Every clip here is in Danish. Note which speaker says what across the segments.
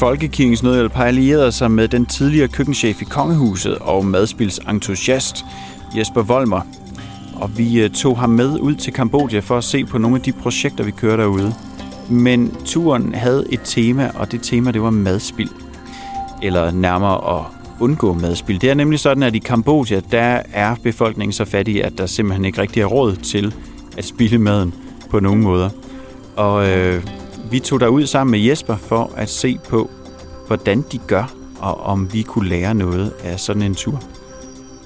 Speaker 1: Folkekirkens Nødhjælp har allieret sig med den tidligere køkkenchef i Kongehuset og madspilsentusiast Jesper Volmer. Og vi øh, tog ham med ud til Kambodja for at se på nogle af de projekter, vi kører derude. Men turen havde et tema, og det tema det var madspil. Eller nærmere at undgå madspil. Det er nemlig sådan, at i Kambodja, der er befolkningen så fattig, at der simpelthen ikke rigtig er råd til at spille maden på nogen måder. Og øh, vi tog derud sammen med Jesper for at se på, hvordan de gør, og om vi kunne lære noget af sådan en tur.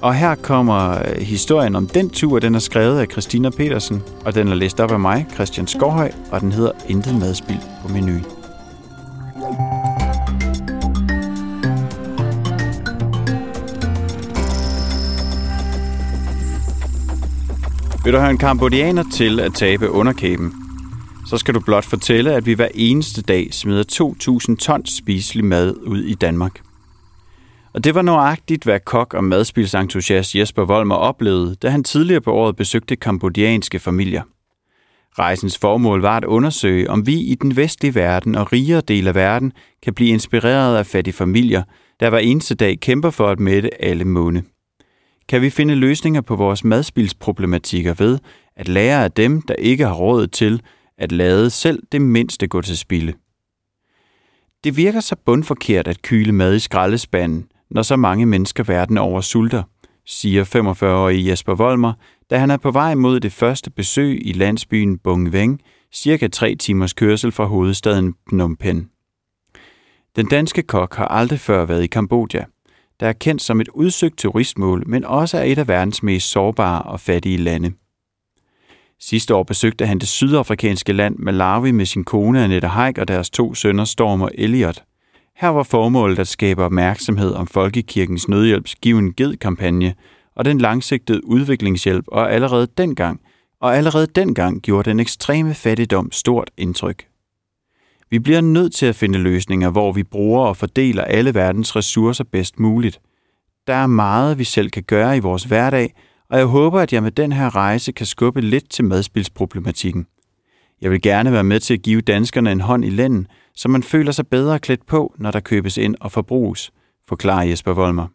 Speaker 1: Og her kommer øh, historien om den tur, den er skrevet af Christina Petersen, og den er læst op af mig, Christian Skovhøj, og den hedder Intet madspil på menuen. Vil du have en kambodianer til at tabe underkæben, så skal du blot fortælle, at vi hver eneste dag smider 2.000 tons spiselig mad ud i Danmark. Og det var nøjagtigt, hvad kok og madspilsentusiast Jesper Volmer oplevede, da han tidligere på året besøgte kambodjanske familier. Rejsens formål var at undersøge, om vi i den vestlige verden og rigere del af verden kan blive inspireret af fattige familier, der hver eneste dag kæmper for at mætte alle munde. Kan vi finde løsninger på vores madspildsproblematikker ved at lære af dem, der ikke har råd til at lade selv det mindste gå til spilde? Det virker så bundforkert at kyle mad i skraldespanden, når så mange mennesker verden over sulter, siger 45-årige Jesper Volmer, da han er på vej mod det første besøg i landsbyen Bung Veng, cirka tre timers kørsel fra hovedstaden Phnom Penh. Den danske kok har aldrig før været i Kambodja, der er kendt som et udsøgt turistmål, men også er et af verdens mest sårbare og fattige lande. Sidste år besøgte han det sydafrikanske land Malawi med sin kone Annette Haik og deres to sønner Storm og Elliot – her var formålet at skabe opmærksomhed om Folkekirkens Nødhjælps Given Ged-kampagne og den langsigtede udviklingshjælp, og allerede dengang, og allerede dengang gjorde den ekstreme fattigdom stort indtryk. Vi bliver nødt til at finde løsninger, hvor vi bruger og fordeler alle verdens ressourcer bedst muligt. Der er meget, vi selv kan gøre i vores hverdag, og jeg håber, at jeg med den her rejse kan skubbe lidt til madspilsproblematikken. Jeg vil gerne være med til at give danskerne en hånd i lænden, så man føler sig bedre klædt på, når der købes ind og forbruges, forklarer Jesper Volmer.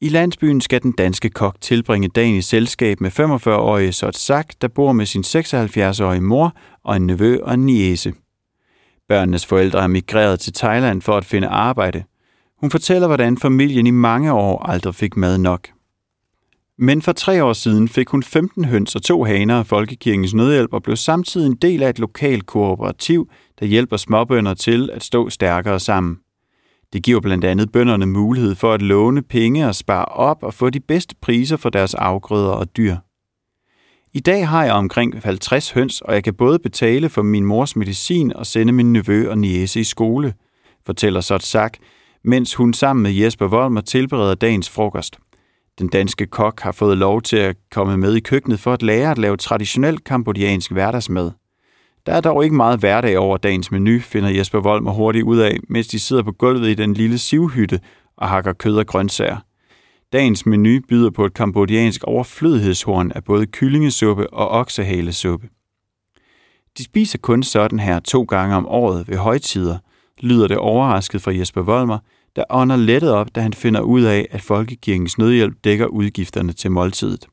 Speaker 1: I landsbyen skal den danske kok tilbringe dagen i selskab med 45-årige Sotsak, der bor med sin 76-årige mor og en nevø og en niese. Børnenes forældre er migreret til Thailand for at finde arbejde. Hun fortæller, hvordan familien i mange år aldrig fik mad nok. Men for tre år siden fik hun 15 høns og to haner af Folkekirkens Nødhjælp og blev samtidig en del af et lokalt kooperativ, der hjælper småbønder til at stå stærkere sammen. Det giver blandt andet bønderne mulighed for at låne penge og spare op og få de bedste priser for deres afgrøder og dyr. I dag har jeg omkring 50 høns, og jeg kan både betale for min mors medicin og sende min nevø og niece i skole, fortæller Sotsak, mens hun sammen med Jesper Volmer tilbereder dagens frokost. Den danske kok har fået lov til at komme med i køkkenet for at lære at lave traditionel kambodjansk hverdagsmad. Der er dog ikke meget hverdag over dagens menu, finder Jesper Volmer hurtigt ud af, mens de sidder på gulvet i den lille sivhytte og hakker kød og grøntsager. Dagens menu byder på et kambodjansk overflødighedshorn af både kyllingesuppe og oksehalesuppe. De spiser kun sådan her to gange om året ved højtider, lyder det overrasket fra Jesper Volmer, der ånder lettet op, da han finder ud af, at Folkekirkens Nødhjælp dækker udgifterne til måltidet.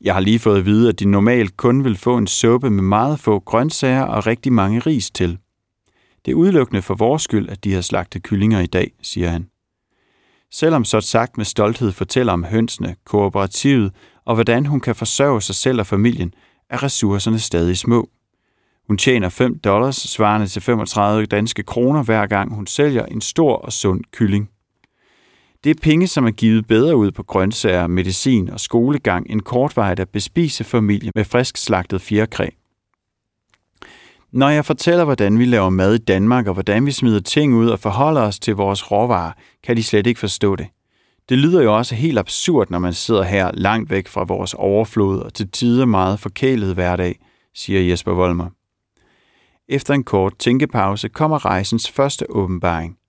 Speaker 1: Jeg har lige fået at vide, at de normalt kun vil få en suppe med meget få grøntsager og rigtig mange ris til. Det er udelukkende for vores skyld, at de har slagtet kyllinger i dag, siger han. Selvom så sagt med stolthed fortæller om hønsene, kooperativet og hvordan hun kan forsørge sig selv og familien, er ressourcerne stadig små. Hun tjener 5 dollars, svarende til 35 danske kroner, hver gang hun sælger en stor og sund kylling. Det er penge, som er givet bedre ud på grøntsager, medicin og skolegang end kortvarigt at bespise familie med frisk slagtet fjerkræ. Når jeg fortæller, hvordan vi laver mad i Danmark og hvordan vi smider ting ud og forholder os til vores råvarer, kan de slet ikke forstå det. Det lyder jo også helt absurd, når man sidder her langt væk fra vores overflod og til tider meget forkælet hverdag, siger Jesper Volmer. Efter en kort tænkepause kommer rejsens første åbenbaring.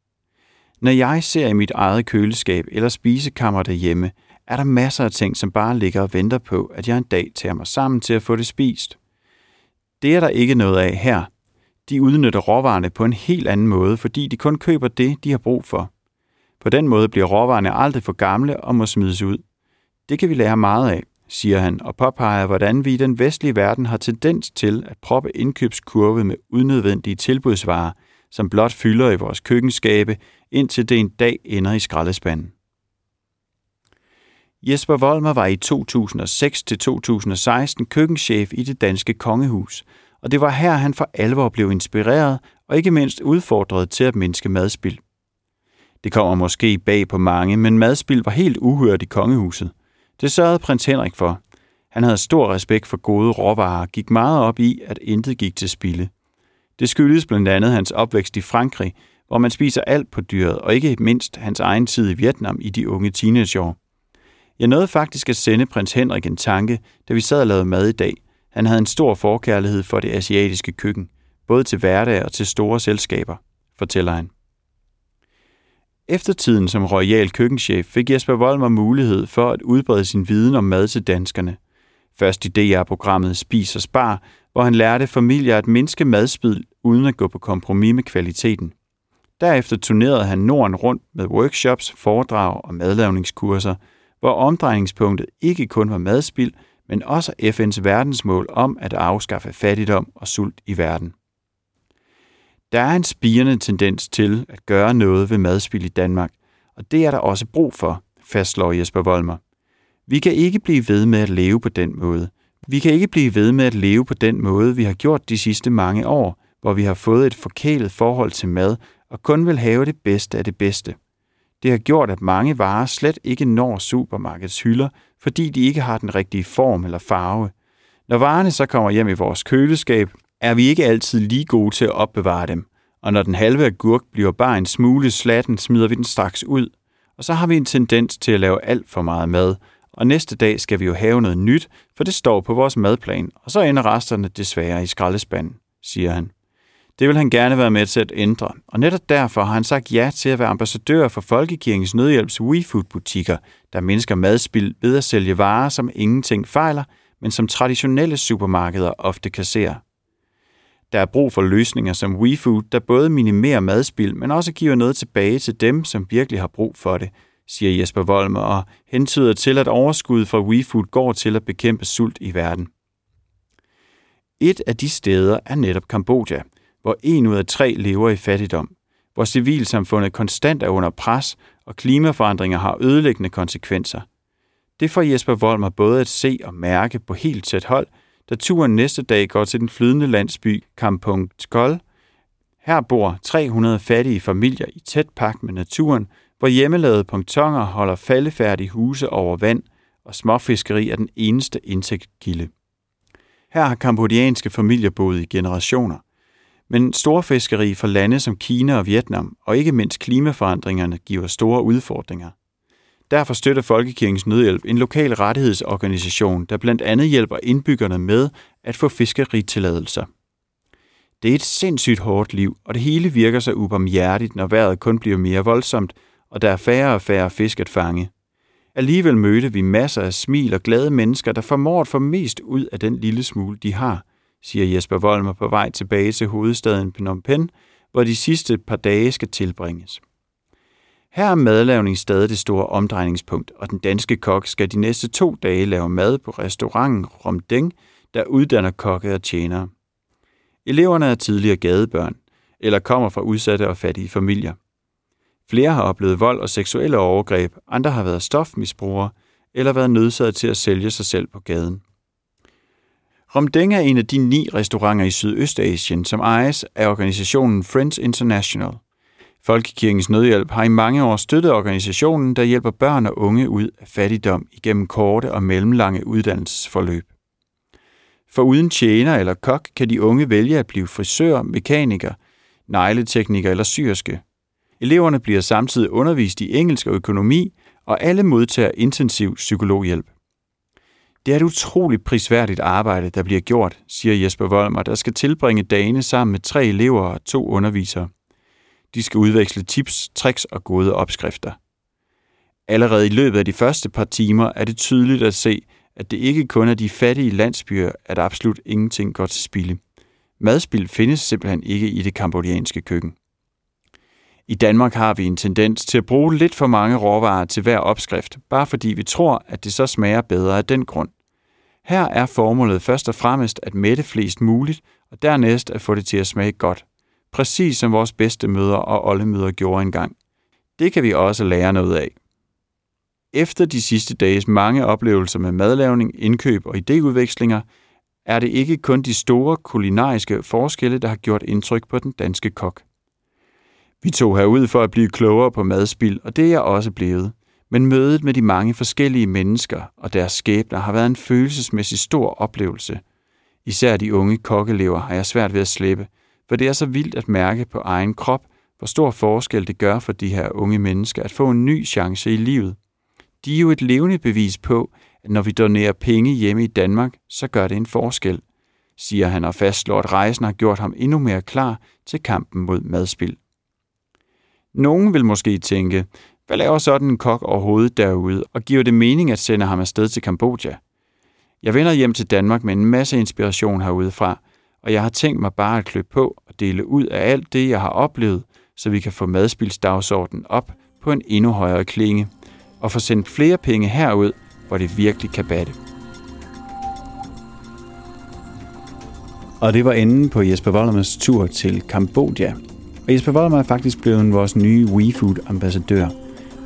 Speaker 1: Når jeg ser i mit eget køleskab eller spisekammer derhjemme, er der masser af ting, som bare ligger og venter på, at jeg en dag tager mig sammen til at få det spist. Det er der ikke noget af her. De udnytter råvarerne på en helt anden måde, fordi de kun køber det, de har brug for. På den måde bliver råvarerne aldrig for gamle og må smides ud. Det kan vi lære meget af, siger han, og påpeger, hvordan vi i den vestlige verden har tendens til at proppe indkøbskurve med unødvendige tilbudsvarer, som blot fylder i vores køkkenskabe, indtil det en dag ender i skraldespanden. Jesper Volmer var i 2006-2016 køkkenchef i det danske kongehus, og det var her, han for alvor blev inspireret og ikke mindst udfordret til at mindske madspild. Det kommer måske bag på mange, men madspild var helt uhørt i kongehuset. Det sørgede prins Henrik for. Han havde stor respekt for gode råvarer og gik meget op i, at intet gik til spilde. Det skyldes blandt andet hans opvækst i Frankrig, hvor man spiser alt på dyret, og ikke mindst hans egen tid i Vietnam i de unge teenageår. Jeg nåede faktisk at sende prins Henrik en tanke, da vi sad og lavede mad i dag. Han havde en stor forkærlighed for det asiatiske køkken, både til hverdag og til store selskaber, fortæller han. Efter tiden som royal køkkenchef fik Jesper Volmer mulighed for at udbrede sin viden om mad til danskerne. Først i DR-programmet Spis og Spar, hvor han lærte familier at mindske madspild uden at gå på kompromis med kvaliteten. Derefter turnerede han Norden rundt med workshops, foredrag og madlavningskurser, hvor omdrejningspunktet ikke kun var madspild, men også FN's verdensmål om at afskaffe fattigdom og sult i verden. Der er en spirende tendens til at gøre noget ved madspild i Danmark, og det er der også brug for, fastslår Jesper Volmer. Vi kan ikke blive ved med at leve på den måde. Vi kan ikke blive ved med at leve på den måde, vi har gjort de sidste mange år, hvor vi har fået et forkælet forhold til mad og kun vil have det bedste af det bedste. Det har gjort, at mange varer slet ikke når supermarkedets hylder, fordi de ikke har den rigtige form eller farve. Når varerne så kommer hjem i vores køleskab, er vi ikke altid lige gode til at opbevare dem, og når den halve agurk bliver bare en smule slatten, smider vi den straks ud. Og så har vi en tendens til at lave alt for meget mad, og næste dag skal vi jo have noget nyt, for det står på vores madplan, og så ender resterne desværre i skraldespanden, siger han. Det vil han gerne være med til at ændre, og netop derfor har han sagt ja til at være ambassadør for Folkekirkens Nødhjælps WeFood-butikker, der mindsker madspild ved at sælge varer, som ingenting fejler, men som traditionelle supermarkeder ofte kasserer. Der er brug for løsninger som WeFood, der både minimerer madspild, men også giver noget tilbage til dem, som virkelig har brug for det, siger Jesper Volmer og hentyder til, at overskuddet fra WeFood går til at bekæmpe sult i verden. Et af de steder er netop Kambodja, hvor en ud af tre lever i fattigdom, hvor civilsamfundet konstant er under pres, og klimaforandringer har ødelæggende konsekvenser. Det får Jesper Volmer både at se og mærke på helt tæt hold – da turen næste dag går til den flydende landsby Kampung Skol. Her bor 300 fattige familier i tæt pagt med naturen, hvor hjemmelavede pontoner holder faldefærdige huse over vand, og småfiskeri er den eneste indtægtskilde. Her har kambodjanske familier boet i generationer. Men storfiskeri for lande som Kina og Vietnam, og ikke mindst klimaforandringerne, giver store udfordringer. Derfor støtter Folkekirkens Nødhjælp en lokal rettighedsorganisation, der blandt andet hjælper indbyggerne med at få fiskeritilladelser. Det er et sindssygt hårdt liv, og det hele virker så ubarmhjertigt, når vejret kun bliver mere voldsomt, og der er færre og færre fisk at fange. Alligevel mødte vi masser af smil og glade mennesker, der formår at få mest ud af den lille smule, de har, siger Jesper Volmer på vej tilbage til hovedstaden Phnom Penh, hvor de sidste par dage skal tilbringes. Her er madlavning stadig det store omdrejningspunkt, og den danske kok skal de næste to dage lave mad på restauranten Romdeng, der uddanner kokke og tjenere. Eleverne er tidligere gadebørn, eller kommer fra udsatte og fattige familier. Flere har oplevet vold og seksuelle overgreb, andre har været stofmisbrugere eller været nødsaget til at sælge sig selv på gaden. Romdeng er en af de ni restauranter i Sydøstasien, som ejes af organisationen Friends International – Folkekirkens Nødhjælp har i mange år støttet organisationen, der hjælper børn og unge ud af fattigdom igennem korte og mellemlange uddannelsesforløb. For uden tjener eller kok kan de unge vælge at blive frisør, mekaniker, negletekniker eller syrske. Eleverne bliver samtidig undervist i engelsk og økonomi, og alle modtager intensiv psykologhjælp. Det er et utroligt prisværdigt arbejde, der bliver gjort, siger Jesper Volmer, der skal tilbringe dagene sammen med tre elever og to undervisere. De skal udveksle tips, tricks og gode opskrifter. Allerede i løbet af de første par timer er det tydeligt at se, at det ikke kun er de fattige landsbyer, at absolut ingenting går til spilde. Madspil findes simpelthen ikke i det kambodjanske køkken. I Danmark har vi en tendens til at bruge lidt for mange råvarer til hver opskrift, bare fordi vi tror, at det så smager bedre af den grund. Her er formålet først og fremmest at mætte flest muligt, og dernæst at få det til at smage godt. Præcis som vores bedste møder og oldemøder gjorde engang. Det kan vi også lære noget af. Efter de sidste dages mange oplevelser med madlavning, indkøb og idéudvekslinger, er det ikke kun de store kulinariske forskelle, der har gjort indtryk på den danske kok. Vi tog herud for at blive klogere på madspild, og det er jeg også blevet. Men mødet med de mange forskellige mennesker og deres skæbner har været en følelsesmæssig stor oplevelse. Især de unge kokkelever har jeg svært ved at slippe, for det er så vildt at mærke på egen krop, hvor stor forskel det gør for de her unge mennesker at få en ny chance i livet. De er jo et levende bevis på, at når vi donerer penge hjemme i Danmark, så gør det en forskel, siger han og fastslår, at rejsen har gjort ham endnu mere klar til kampen mod madspild. Nogen vil måske tænke, hvad laver sådan en kok overhovedet derude, og giver det mening at sende ham afsted til Kambodja? Jeg vender hjem til Danmark med en masse inspiration herudefra, og jeg har tænkt mig bare at klø på og dele ud af alt det, jeg har oplevet, så vi kan få madspilsdagsordenen op på en endnu højere klinge, og få sendt flere penge herud, hvor det virkelig kan batte. Og det var enden på Jesper Vollemers tur til Kambodja. Og Jesper Vollemer er faktisk blevet vores nye WeFood-ambassadør.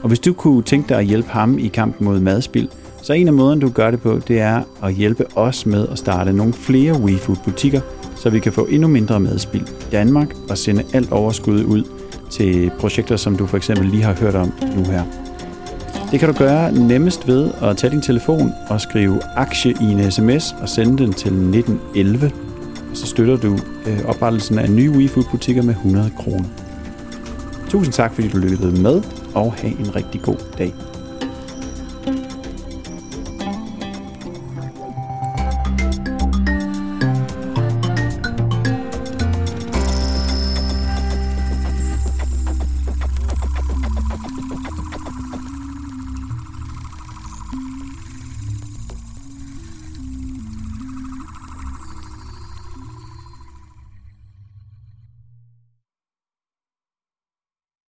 Speaker 1: Og hvis du kunne tænke dig at hjælpe ham i kampen mod madspild, så en af måderne, du gør det på, det er at hjælpe os med at starte nogle flere WeFood-butikker, så vi kan få endnu mindre madspild i Danmark og sende alt overskud ud til projekter, som du for eksempel lige har hørt om nu her. Det kan du gøre nemmest ved at tage din telefon og skrive aktie i en sms og sende den til 1911. Så støtter du øh, oprettelsen af nye WeFood-butikker med 100 kroner. Tusind tak, fordi du lyttede med, og have en rigtig god dag.